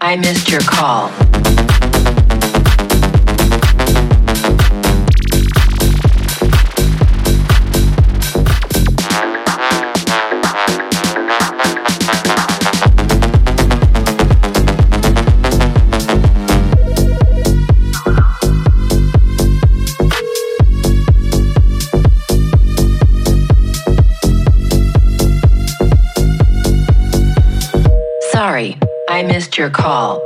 I missed your call. I missed your call.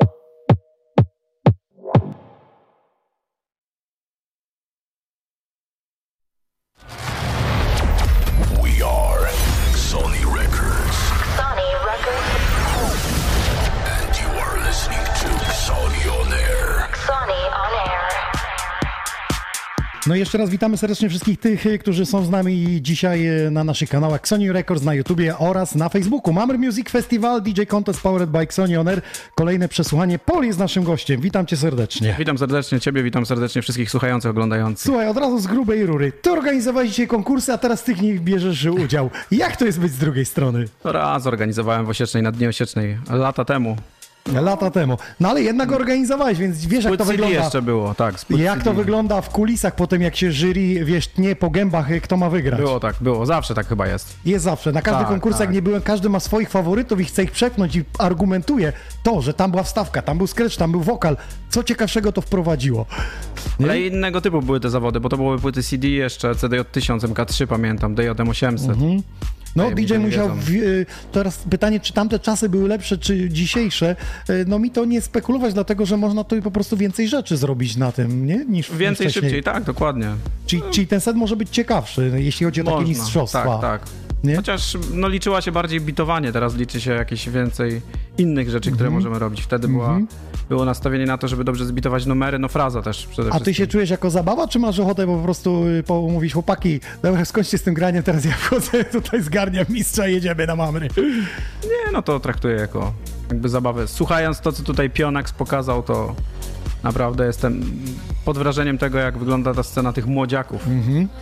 No i jeszcze raz witamy serdecznie wszystkich tych, którzy są z nami dzisiaj y, na naszych kanałach Sony Records na YouTubie oraz na Facebooku. Mamy Music Festival, DJ Contest Powered by Sony On Air. Kolejne przesłuchanie. Pol jest naszym gościem. Witam cię serdecznie. Witam serdecznie Ciebie, witam serdecznie wszystkich słuchających, oglądających. Słuchaj, od razu z grubej rury. Ty organizowałeś dzisiaj konkursy, a teraz ty w nich bierzesz udział. Jak to jest być z drugiej strony? Raz organizowałem w Osiecznej, na Dnie Osiecznej, lata temu. Lata temu. No ale jednak organizowałeś, więc wiesz jak to wygląda. jeszcze było, tak. Jak to wygląda w kulisach potem, jak się jury, wiesz, tnie po gębach, y, kto ma wygrać. Było tak, było, zawsze tak chyba jest. Jest zawsze. Na każdych Tak, konkursach, tak. nie byłem, każdy ma swoich faworytów i chce ich przepchnąć i argumentuje to, że tam była wstawka, tam był scratch, tam był wokal. Co ciekawszego to wprowadziło. Nie? Ale innego typu były te zawody, bo to były płyty CD jeszcze, CDJ 1000, MK3 pamiętam, DJM 800. No, Tutaj DJ musiał. W, y, teraz pytanie, czy tamte czasy były lepsze, czy dzisiejsze? Y, No mi to nie spekulować, dlatego że można tu po prostu więcej rzeczy zrobić na tym, nie? Niż Więcej niż szybciej, tak, dokładnie. Czyli, czyli ten set może być ciekawszy, jeśli chodzi o takie Można, mistrzostwa. Tak, tak. Nie? Chociaż no, liczyła się bardziej bitowanie, teraz liczy się jakieś więcej innych rzeczy, które Mhm. możemy robić. Wtedy była, było nastawienie na to, żeby dobrze zbitować numery, no fraza też przede A wszystkim. ty się czujesz jako zabawa, czy masz ochotę po prostu y, pomówić chłopaki, dobra, skończcie z tym graniem, teraz ja wchodzę tutaj zgarniam mistrza i jedziemy na mamry. Nie, no to traktuję jako jakby zabawę. Słuchając to, co tutaj Pionax pokazał, to naprawdę jestem pod wrażeniem tego, jak wygląda ta scena tych młodziaków.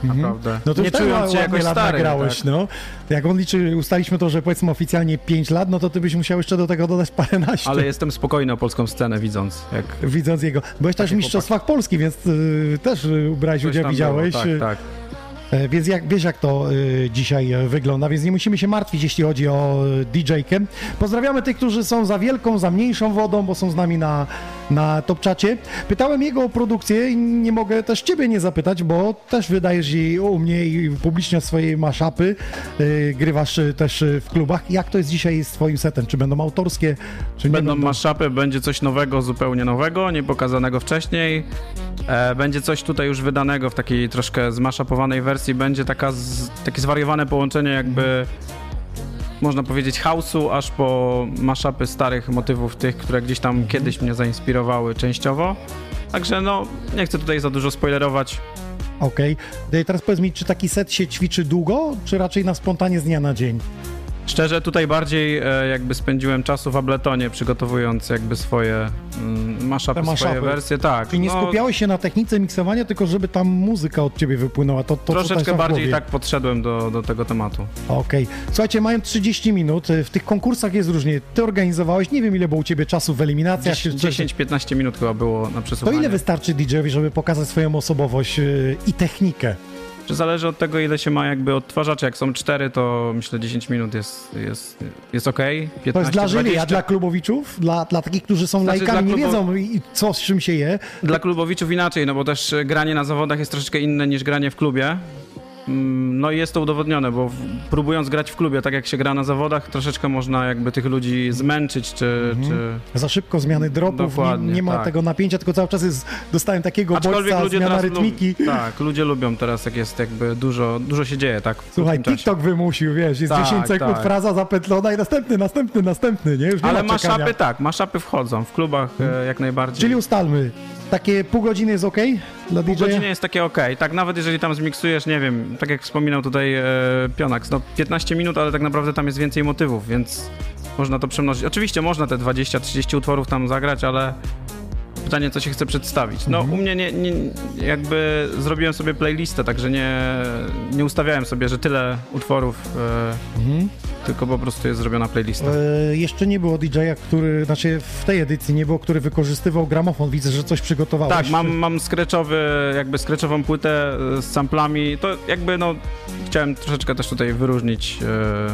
Naprawdę. No to nie czując się jakoś lat stary. nagrałeś, tak. no. Jak on liczy, ustaliśmy to, że powiedzmy oficjalnie 5 lat, no to ty byś musiał jeszcze do tego dodać paręnaście. Ale jestem spokojny o polską scenę, widząc, jak Widząc jego. Byłeś też w Mistrzostwach Polski, więc y, też y, brałeś coś udział, widziałeś. Było. y, Tak, tak. E, Więc jak, wiesz, jak to y, dzisiaj e, wygląda, więc nie musimy się martwić, jeśli chodzi o y, DJ-kę. Pozdrawiamy tych, którzy są za wielką, za mniejszą wodą, bo są z nami na, na Topczacie. Pytałem jego o produkcję i nie mogę też ciebie nie zapytać, bo też wydajesz i u mnie i publicznie swoje maszapy, y, grywasz y, też y, w klubach. Jak to jest dzisiaj z twoim setem? Czy będą autorskie, czy Będą będą? maszapy, będzie coś nowego, zupełnie nowego, nie pokazanego wcześniej. E, będzie coś tutaj już wydanego w takiej troszkę zmaszapowanej wersji. Będzie taka z, takie zwariowane połączenie jakby można powiedzieć house'u aż po maszapy starych motywów tych, które gdzieś tam kiedyś mnie zainspirowały częściowo. Także no, nie chcę tutaj za dużo spoilerować. Okej. Y, Teraz powiedz mi, czy taki set się ćwiczy długo, czy raczej na spontanie z dnia na dzień? Szczerze, tutaj bardziej e, jakby spędziłem czasu w Abletonie, przygotowując jakby swoje mm, maszapy, swoje wersje. Tak, Czyli nie no, skupiałeś się na technice miksowania, tylko żeby tam muzyka od ciebie wypłynęła. To, to Troszeczkę bardziej tak podszedłem do, do tego tematu. Okej. Słuchajcie, mają 30 minut. W tych konkursach jest różnie. Ty organizowałeś, nie wiem ile było u ciebie czasu w eliminacjach. czy- 10-15 minut chyba było na To przesuwanie. ile wystarczy DJ-owi, żeby pokazać swoją osobowość yy, i technikę? Czy zależy od tego, ile się ma jakby odtwarzaczy. Jak są cztery, to myślę 10 minut jest, jest, jest ok. 15, To jest dla 20. a dla klubowiczów? Dla, dla takich, którzy są Znaczy, lajkami, nie wiedzą i- co z czym się je. Dla klubowiczów inaczej, no bo też granie na zawodach jest troszeczkę inne niż granie w klubie. Mm, No i jest to udowodnione, bo próbując grać w klubie, tak jak się gra na zawodach, troszeczkę można jakby tych ludzi zmęczyć, czy... czy... Za szybko zmiany dropów, nie, nie ma tak. tego napięcia, tylko cały czas jest, dostałem takiego Aczkolwiek bodźca, ludzie zmiana rytmiki. Tak, ludzie lubią teraz, jak jest jakby dużo, dużo się dzieje, tak. Słuchaj. TikTok wymusił, wiesz, jest Tak, 10 sekund, tak. fraza zapętlona i następny, następny, następny, nie? Już nie Ale ma maszapy tak, maszapy wchodzą, w klubach e, jak najbardziej. Czyli ustalmy, takie pół godziny jest ok dla Pół DJ-a? godziny jest takie ok. Tak nawet jeżeli tam zmiksujesz, nie wiem, tak jak wspominał tutaj e, Pionax, no 15 minut, ale tak naprawdę tam jest więcej motywów, więc można to przemnożyć. Oczywiście można te 20-30 utworów tam zagrać, ale pytanie, co się chce przedstawić. No Mhm. u mnie nie, nie, jakby zrobiłem sobie playlistę, także nie, nie ustawiałem sobie, że tyle utworów, e, Mhm. tylko po prostu jest zrobiona playlista. E, jeszcze nie było DJ-a, który, znaczy w tej edycji nie było, który wykorzystywał gramofon. Widzę, że coś przygotowałeś. Tak, mam, mam skreczowy, jakby skrecczową płytę e, z samplami. To jakby no, chciałem troszeczkę też tutaj wyróżnić e,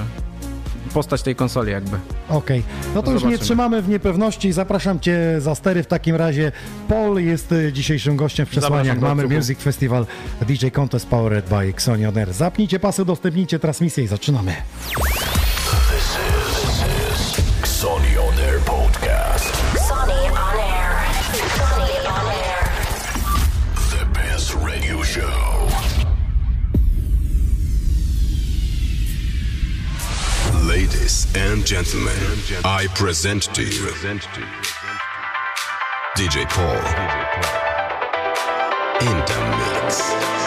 postać tej konsoli jakby. Okej, no to już nie Zobaczymy. trzymamy w niepewności. Zapraszam Cię za stery w takim razie. Paul jest y, dzisiejszym gościem w przesłaniach. Mamy. Music Festival DJ Contest Powered by Xoni On Air. Zapnijcie pasy, udostępnijcie transmisję i zaczynamy. And gentlemen, I present to you DJ Paul in the mix.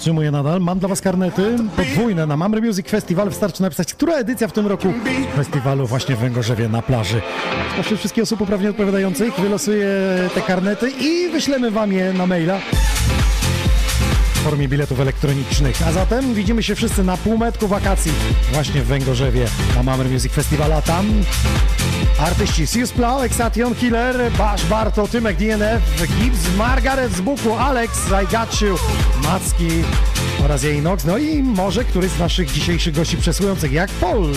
Podtrzymuję nadal. Mam dla Was karnety podwójne na Mamry Music Festival. Wystarczy napisać, która edycja w tym roku festiwalu właśnie w Węgorzewie na plaży. Spośród wszystkich osób poprawnie odpowiadających wylosuję te karnety i wyślemy Wam je na maila w formie biletów elektronicznych. A zatem widzimy się wszyscy na półmetku wakacji właśnie w Węgorzewie na Mamry Music Festival, a tam artyści Sius Plau, Exation Killer, Bash Barto, Tymek DNF, Gibbs, Margaret z Buku, Alex, I Got You, Macki oraz jej Nox, no i może któryś z naszych dzisiejszych gości przesujących, jak Paul.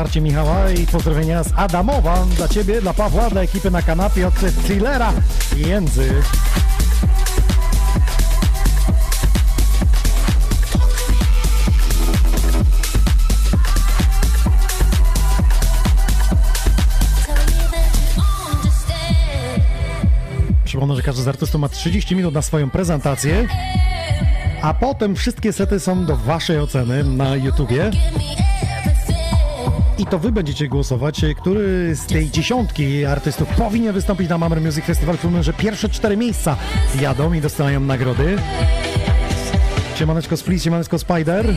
Wsparcie Michała i pozdrowienia z Adamowa dla Ciebie, dla Pawła, dla ekipy na kanapie od Thrillera Jędzy. Przypomnę, że każdy z artystów ma 30 minut na swoją prezentację, a potem wszystkie sety są do Waszej oceny na YouTubie. I to Wy będziecie głosować, który z tej dziesiątki artystów powinien wystąpić na Mamre Music Festival. Przypomnę, że pierwsze cztery miejsca jadą i dostają nagrody. Siemaneczko Split, siemaneczko Spider.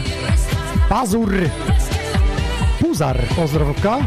Pazur. Puzar, pozdrowka.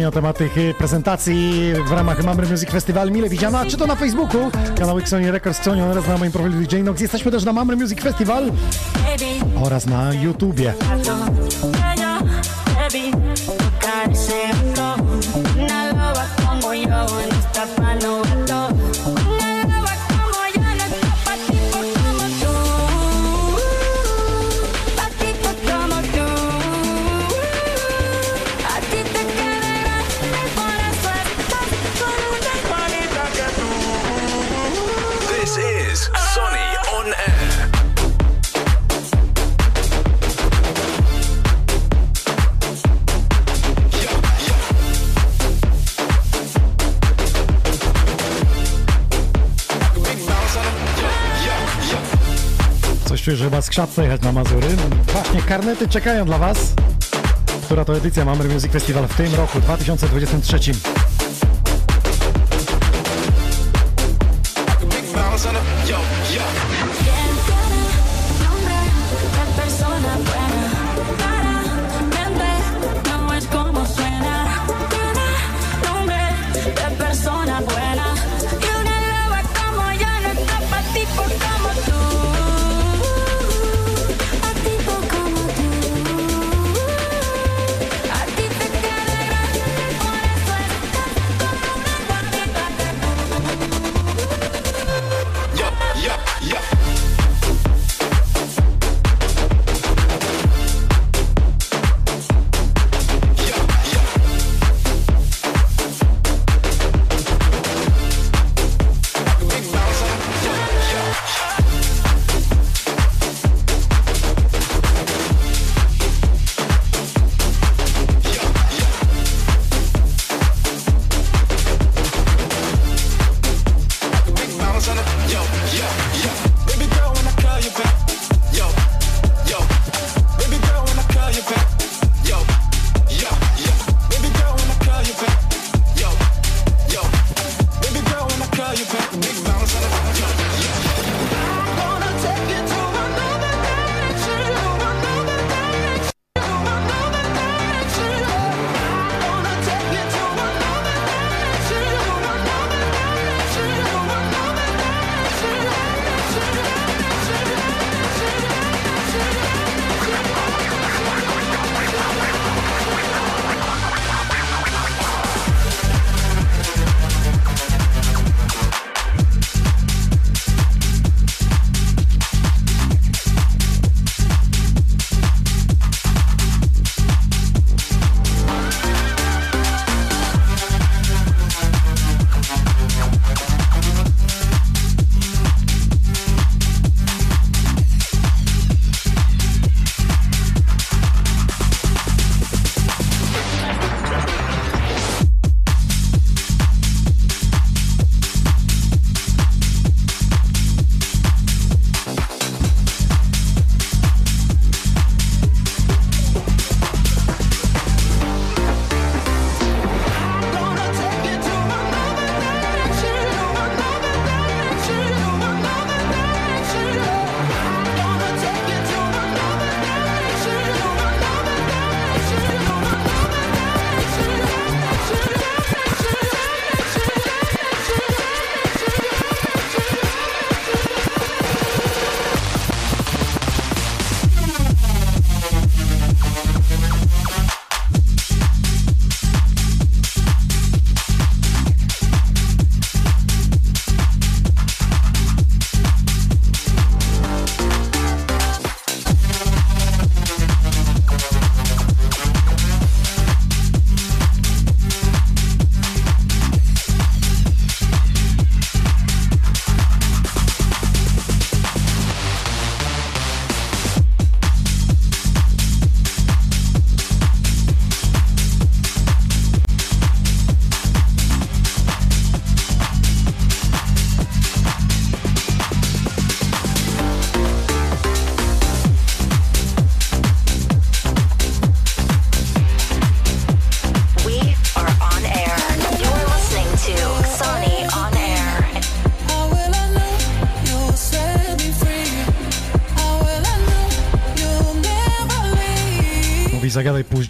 Opinia na temat tych y, prezentacji w ramach Mamry Music Festival mile widziana, czy to na Facebooku, kanał Xoni Records, Xoni oraz na moim profilu DJ Nox. Jesteśmy też na Mamry Music Festival oraz na YouTubie. Czuję, że chyba skrzatce jechać na Mazury. Właśnie, karnety czekają dla Was. Która to edycja Mamry Music Festival w tym roku, 2023.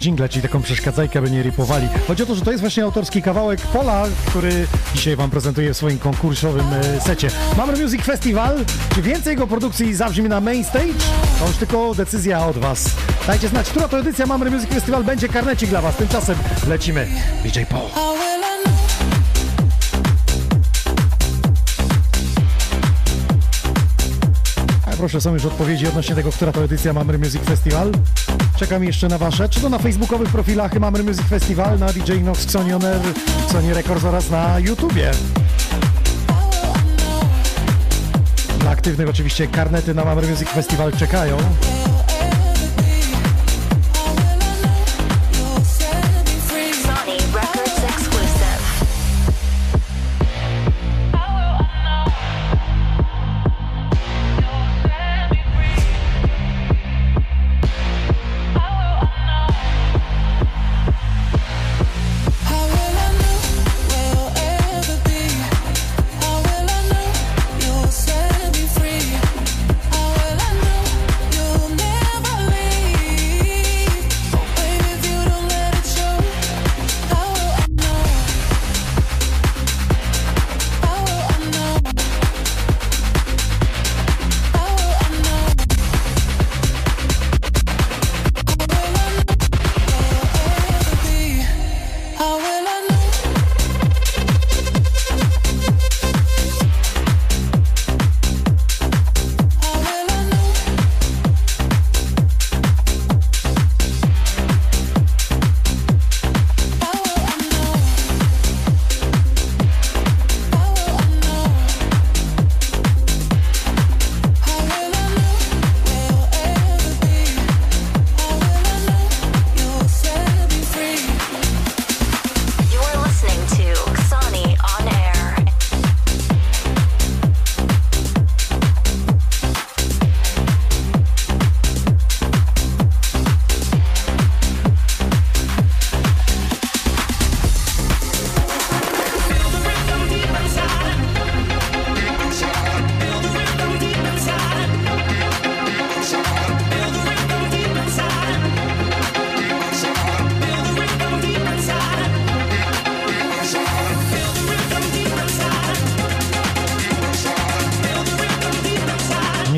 dżingla, czyli taką przeszkadzajkę, aby nie ripowali. Chodzi o to, że to jest właśnie autorski kawałek Pola, który dzisiaj wam prezentuję w swoim konkursowym e, secie. Mamy Music Festival. Czy więcej jego produkcji zabrzmi na main stage? To już tylko decyzja od was. Dajcie znać, która to edycja Mamy Music Festival będzie karnecik dla was. Tymczasem lecimy. DJ Paul. Proszę, są już odpowiedzi odnośnie tego, która to edycja Mamry Music Festival. Czekam jeszcze na wasze, czy to na facebookowych profilach Mamry Music Festival, na DJ Nox, Xoni On Air, Xoni Records oraz na YouTubie. Dla aktywnych oczywiście karnety na Mamry Music Festival czekają.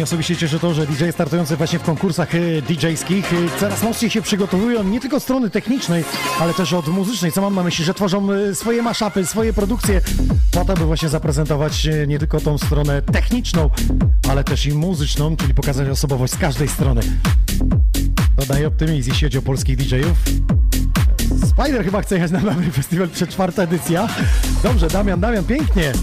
Mnie osobiście cieszy to, że DJ startujący właśnie w konkursach e, DJ-skich e, coraz mocniej się przygotowują nie tylko od strony technicznej, ale też od muzycznej. Co mam na myśli, że tworzą e, swoje maszapy, swoje produkcje po to, by właśnie zaprezentować nie tylko tą stronę techniczną, ale też i muzyczną, czyli pokazać osobowość z każdej strony. To daje optymizm, jeśli chodzi o polskich DJ-ów. Spider chyba chce jechać na Mamry Festival przed czwarta edycja. Dobrze, Damian, Damian, pięknie.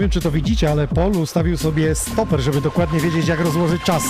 Nie wiem, czy to widzicie, ale Paul ustawił sobie stoper, żeby dokładnie wiedzieć, jak rozłożyć czas.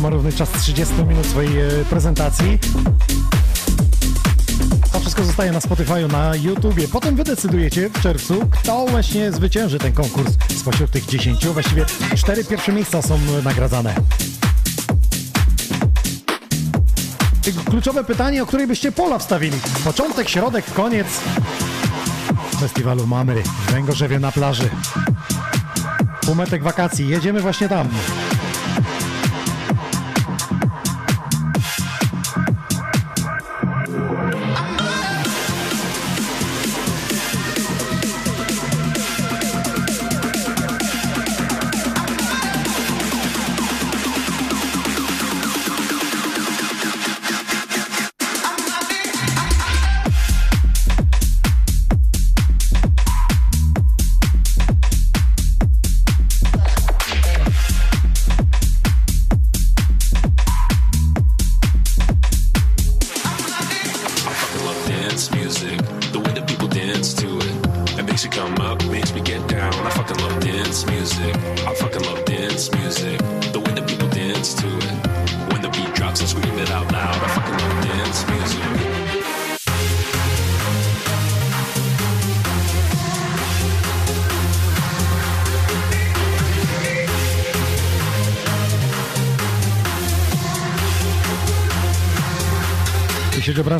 Ma równy czas 30 minut swojej e, prezentacji. To wszystko zostaje na Spotify, na YouTubie. Potem wy decydujecie w czerwcu, kto właśnie zwycięży ten konkurs spośród tych 10. Właściwie cztery pierwsze miejsca są e, nagradzane. Kluczowe pytanie, o której byście pola wstawili. Początek, środek, koniec festiwalu Mamry Węgorzewie na plaży. Półmetek wakacji, jedziemy właśnie tam.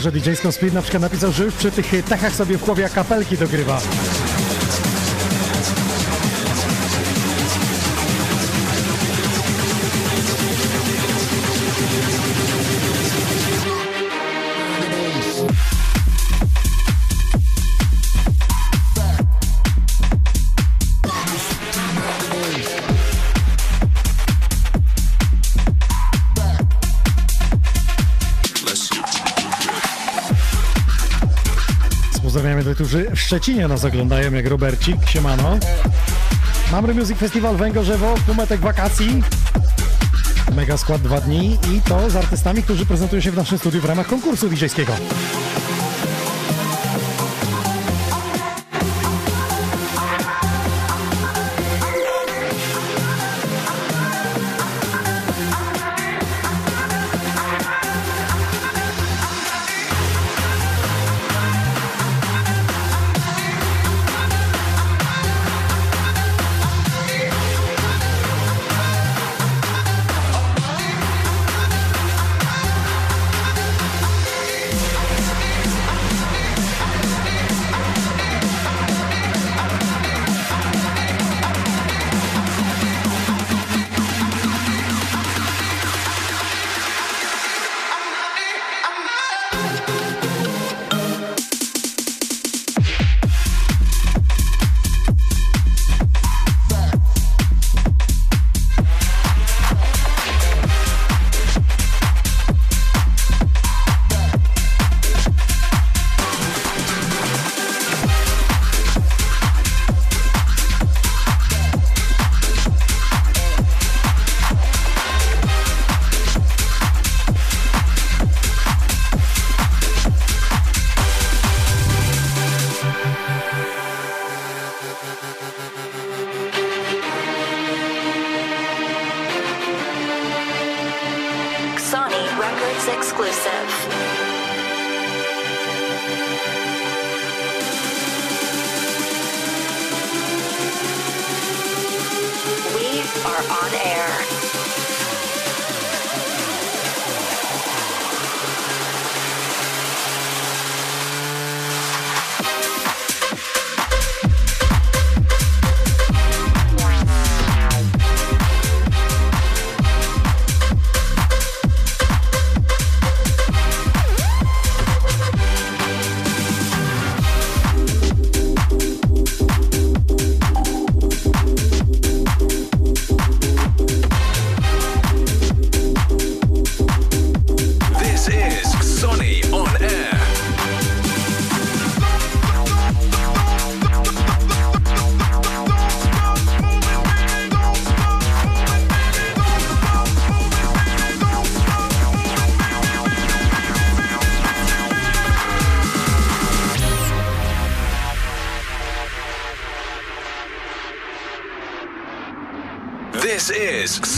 Branżę DJ-ską, Speed na przykład napisał, że już przy tych techach sobie w głowie kapelki dogrywa. Pozdrawiamy tych, którzy w Szczecinie nas oglądają, jak Robercik, siemano. Mamry Music Festival Węgorzewo, półmetek wakacji. Mega skład dwa dni i to z artystami, którzy prezentują się w naszym studiu w ramach konkursu DJ-skiego.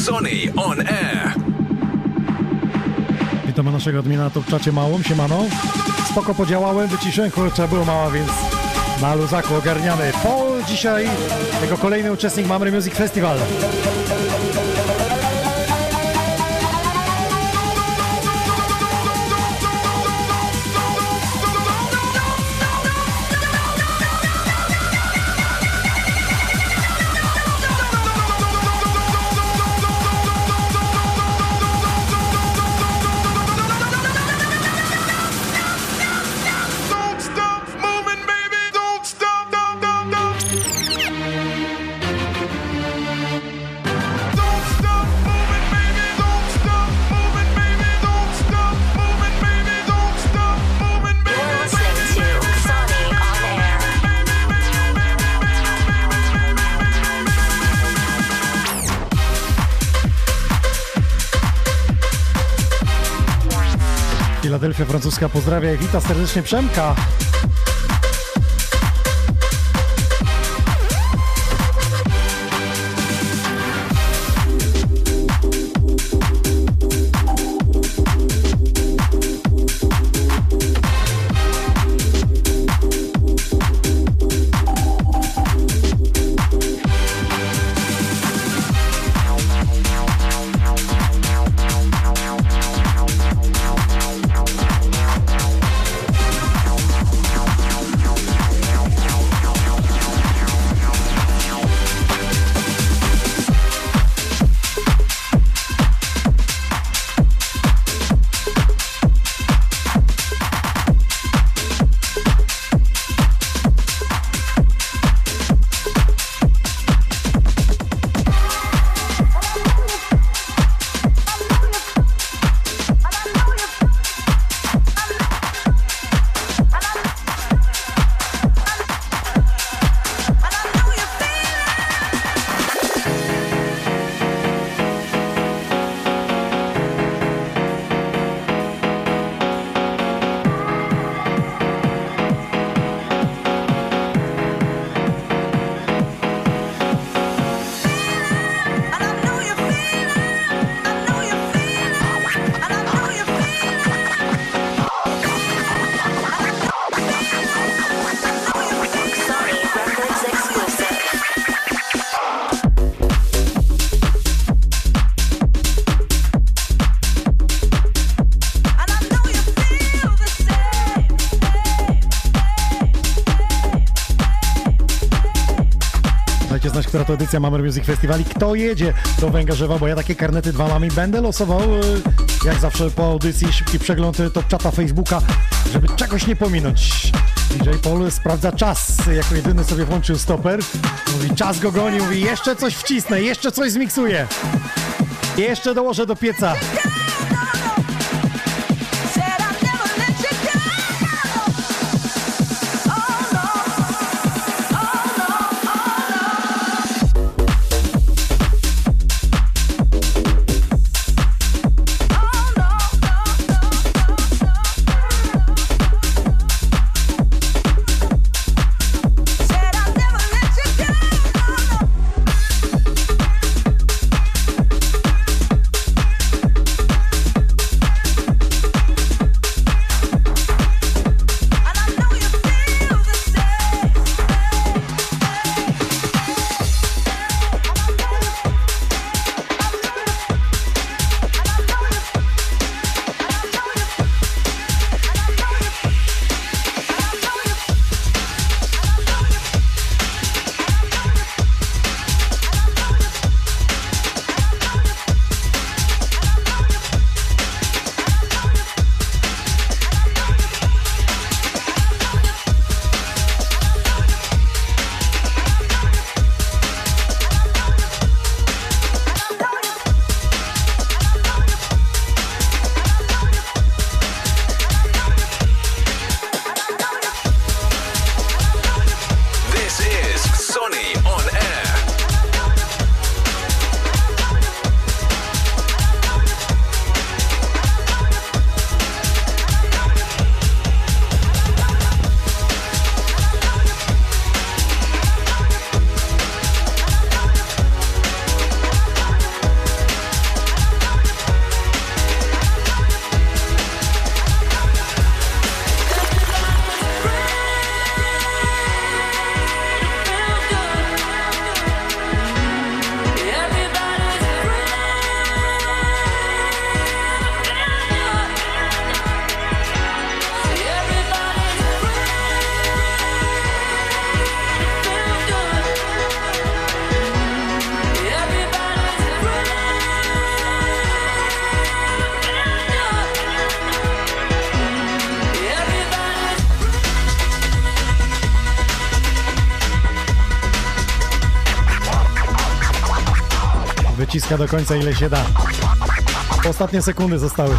Sonny on air. Witamy naszego admina na top czacie małą, siemano. Spoko podziałałem, wyciszyłem, kurczę, było mała, więc na luzaku ogarniamy. Paul dzisiaj, jako kolejny uczestnik Mamry Music Festival. Filadelfia francuska pozdrawia i wita serdecznie Przemka. Która to edycja Mammer Music Festiwali. Kto jedzie do Węgorzewa, bo ja takie karnety dwa mam i będę losował, e, jak zawsze po audycji, szybki przegląd e, top czata Facebooka, żeby czegoś nie pominąć. DJ Paul sprawdza czas, jako jedyny sobie włączył stoper. Mówi, czas go goni, mówi, jeszcze coś wcisnę, jeszcze coś zmiksuję. Jeszcze dołożę do pieca. Do końca ile się da. Ostatnie sekundy zostały.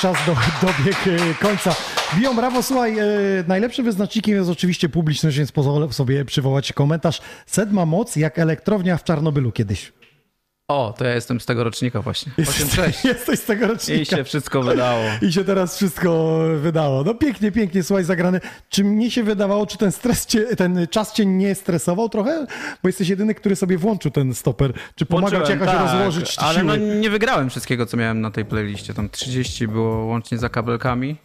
Czas do, dobiegł e, końca. Biją brawo, słuchaj, e, najlepszym wyznacznikiem jest oczywiście publiczność, więc pozwolę sobie przywołać komentarz. Sed ma moc jak elektrownia w Czarnobylu kiedyś. O, to ja jestem z tego rocznika właśnie. Jesteś, 8-6. jesteś z tego I rocznika. się wszystko wydało. I się teraz wszystko wydało. No pięknie, pięknie, słuchaj, zagrany. Czy mnie się wydawało, czy ten stres cię, ten czas cię nie stresował trochę? Bo jesteś jedyny, który sobie włączył ten stoper. Czy pomagał ci jakoś tak, rozłożyć Ale no, siły? nie wygrałem wszystkiego, co miałem na tej playliście. Tam 30 było łącznie za kabelkami.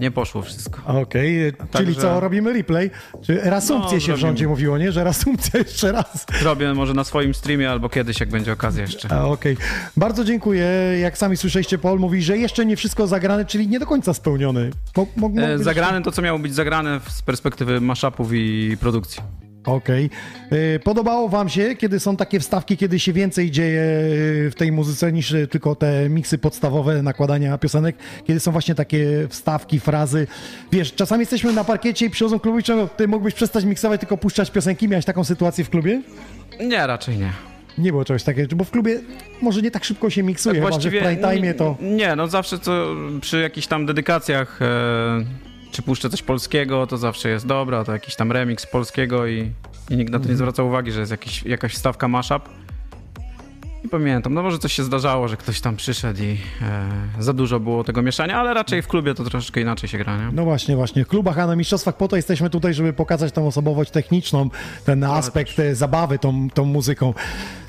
Nie poszło wszystko. Okej, czyli Także- co, robimy replay? Czy reasumpcję No, się w rządzie mówiło, nie? Że reasumpcja jeszcze raz. Zrobię może na swoim streamie albo kiedyś, jak będzie okazja jeszcze. Okej. Bardzo dziękuję. Jak sami słyszeliście, Paul mówi, że jeszcze nie wszystko zagrane, czyli nie do końca spełniony. Mo, mo, mo, E, Zagrane to, co miało być zagrane z perspektywy mashupów i produkcji. Okej. Y, Podobało wam się, kiedy są takie wstawki, kiedy się więcej dzieje y, w tej muzyce niż y, tylko te miksy podstawowe nakładania piosenek, kiedy są właśnie takie wstawki, frazy. Wiesz, czasami jesteśmy na parkiecie i przychodzą kluby i ty mógłbyś przestać miksować, tylko puszczać piosenki. Miałeś taką sytuację w klubie? Nie, raczej nie. Nie było czegoś takiego, bo w klubie może nie tak szybko się miksuje, chyba, że w prime time to... Nie, no zawsze co przy jakichś tam dedykacjach, e, czy puszczę coś polskiego, to zawsze jest dobra, to jakiś tam remix polskiego i, i nikt na to nie zwraca uwagi, że jest jakiś, jakaś wstawka mashup. I pamiętam, no może coś się zdarzało, że ktoś tam przyszedł i e, za dużo było tego mieszania, ale raczej w klubie to troszeczkę inaczej się gra, nie? No właśnie, właśnie. W klubach, a na mistrzostwach po to jesteśmy tutaj, żeby pokazać tą osobowość techniczną, ten aspekt zabawy tą, tą muzyką.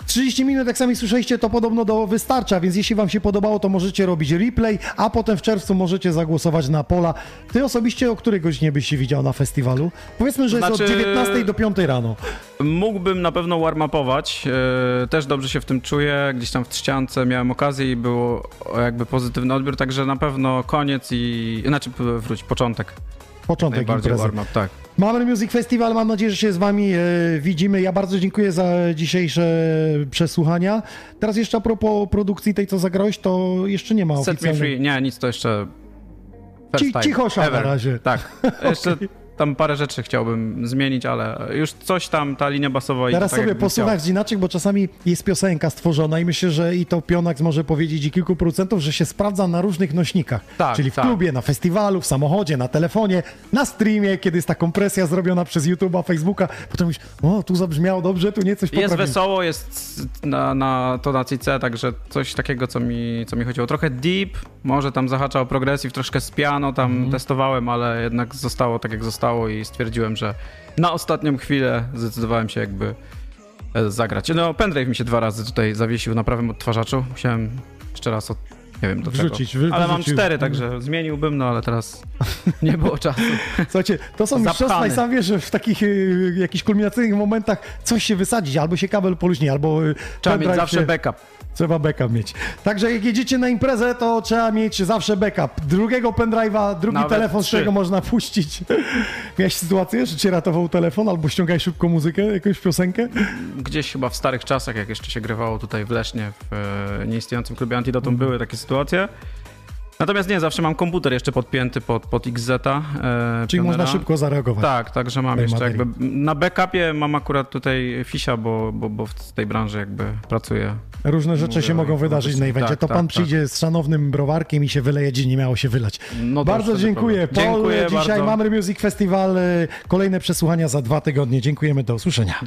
30 minut, jak sami słyszeliście, to podobno do wystarcza, więc jeśli wam się podobało, to możecie robić replay, a potem w czerwcu możecie zagłosować na pola. Ty osobiście o której godzinie byś się widział na festiwalu? Powiedzmy, że jest od Znaczy- 19 do 5 rano. Mógłbym na pewno warm-upować, e, też dobrze się w tym czuję, gdzieś tam w Trzciance miałem okazję i było jakby pozytywny odbiór, także na pewno koniec i, znaczy wróć, początek. Początek imprezy. warm-up, tak. Mamy Music Festival, mam nadzieję, że się z wami e, widzimy. Ja bardzo dziękuję za dzisiejsze przesłuchania. Teraz jeszcze a propos produkcji tej, co zagrałeś, to jeszcze nie ma Set me oficjalnej... free, nie, nic to jeszcze first Ci- cichosza na razie. Tak, jeszcze tam parę rzeczy chciałbym zmienić, ale już coś tam, ta linia basowa Teraz i tak sobie chciał. inaczej, bo czasami jest piosenka stworzona i myślę, że i to Pionax może powiedzieć i kilku producentów, że się sprawdza na różnych nośnikach. Tak, Czyli w tak. klubie, na festiwalu, w samochodzie, na telefonie, na streamie, kiedy jest ta kompresja zrobiona przez YouTube'a, Facebooka. Potem myślisz, o, tu zabrzmiało dobrze, tu nie coś Jest poprawimy. wesoło, jest na, na tonacji C, także coś takiego, co mi, co mi chodziło. Trochę deep, może tam zahacza o troszkę z piano tam Mhm. testowałem, ale jednak zostało tak, jak zostało i stwierdziłem, że na ostatnią chwilę zdecydowałem się jakby e, zagrać. No, pendrive mi się dwa razy tutaj zawiesił na prawym odtwarzaczu. Musiałem jeszcze raz od... Nie wiem do Wrzucić, czego. wy- Ale mam cztery, także zmieniłbym, no ale teraz nie było czasu. Słuchajcie, to są mistrzostwa i sam wiesz, że w takich y, jakichś kulminacyjnych momentach coś się wysadzić, albo się kabel poluźni, albo y, Trzeba mieć zawsze się- backup. Trzeba backup mieć. Także jak jedziecie na imprezę, to trzeba mieć zawsze backup. Drugiego pendrive'a, drugi Nawet telefon, z którego można puścić. Miałeś sytuację, że cię ratował telefon, albo ściągaj szybko muzykę, jakąś piosenkę? gdzieś chyba w starych czasach, jak jeszcze się grywało tutaj w Lesznie, w e, nieistniejącym klubie Antidotum, Mhm. były takie sytuacje. Natomiast nie, zawsze mam komputer jeszcze podpięty pod, pod XZ. E, Czyli Pionera. można szybko zareagować. Tak, także mam tej jeszcze materii. jakby. Na backupie mam akurat tutaj Fisia, bo, bo, bo w tej branży jakby pracuję. Różne rzeczy Mówię się mogą wydarzyć na evencie. Tak, to tak, pan tak. przyjdzie z szanownym browarkiem i się wyleje, gdzie nie miało się wylać. No bardzo dziękuję. Paul, Dziękuję dzisiaj bardzo. mamy Music Festival. y, Kolejne przesłuchania za dwa tygodnie. Dziękujemy, do usłyszenia.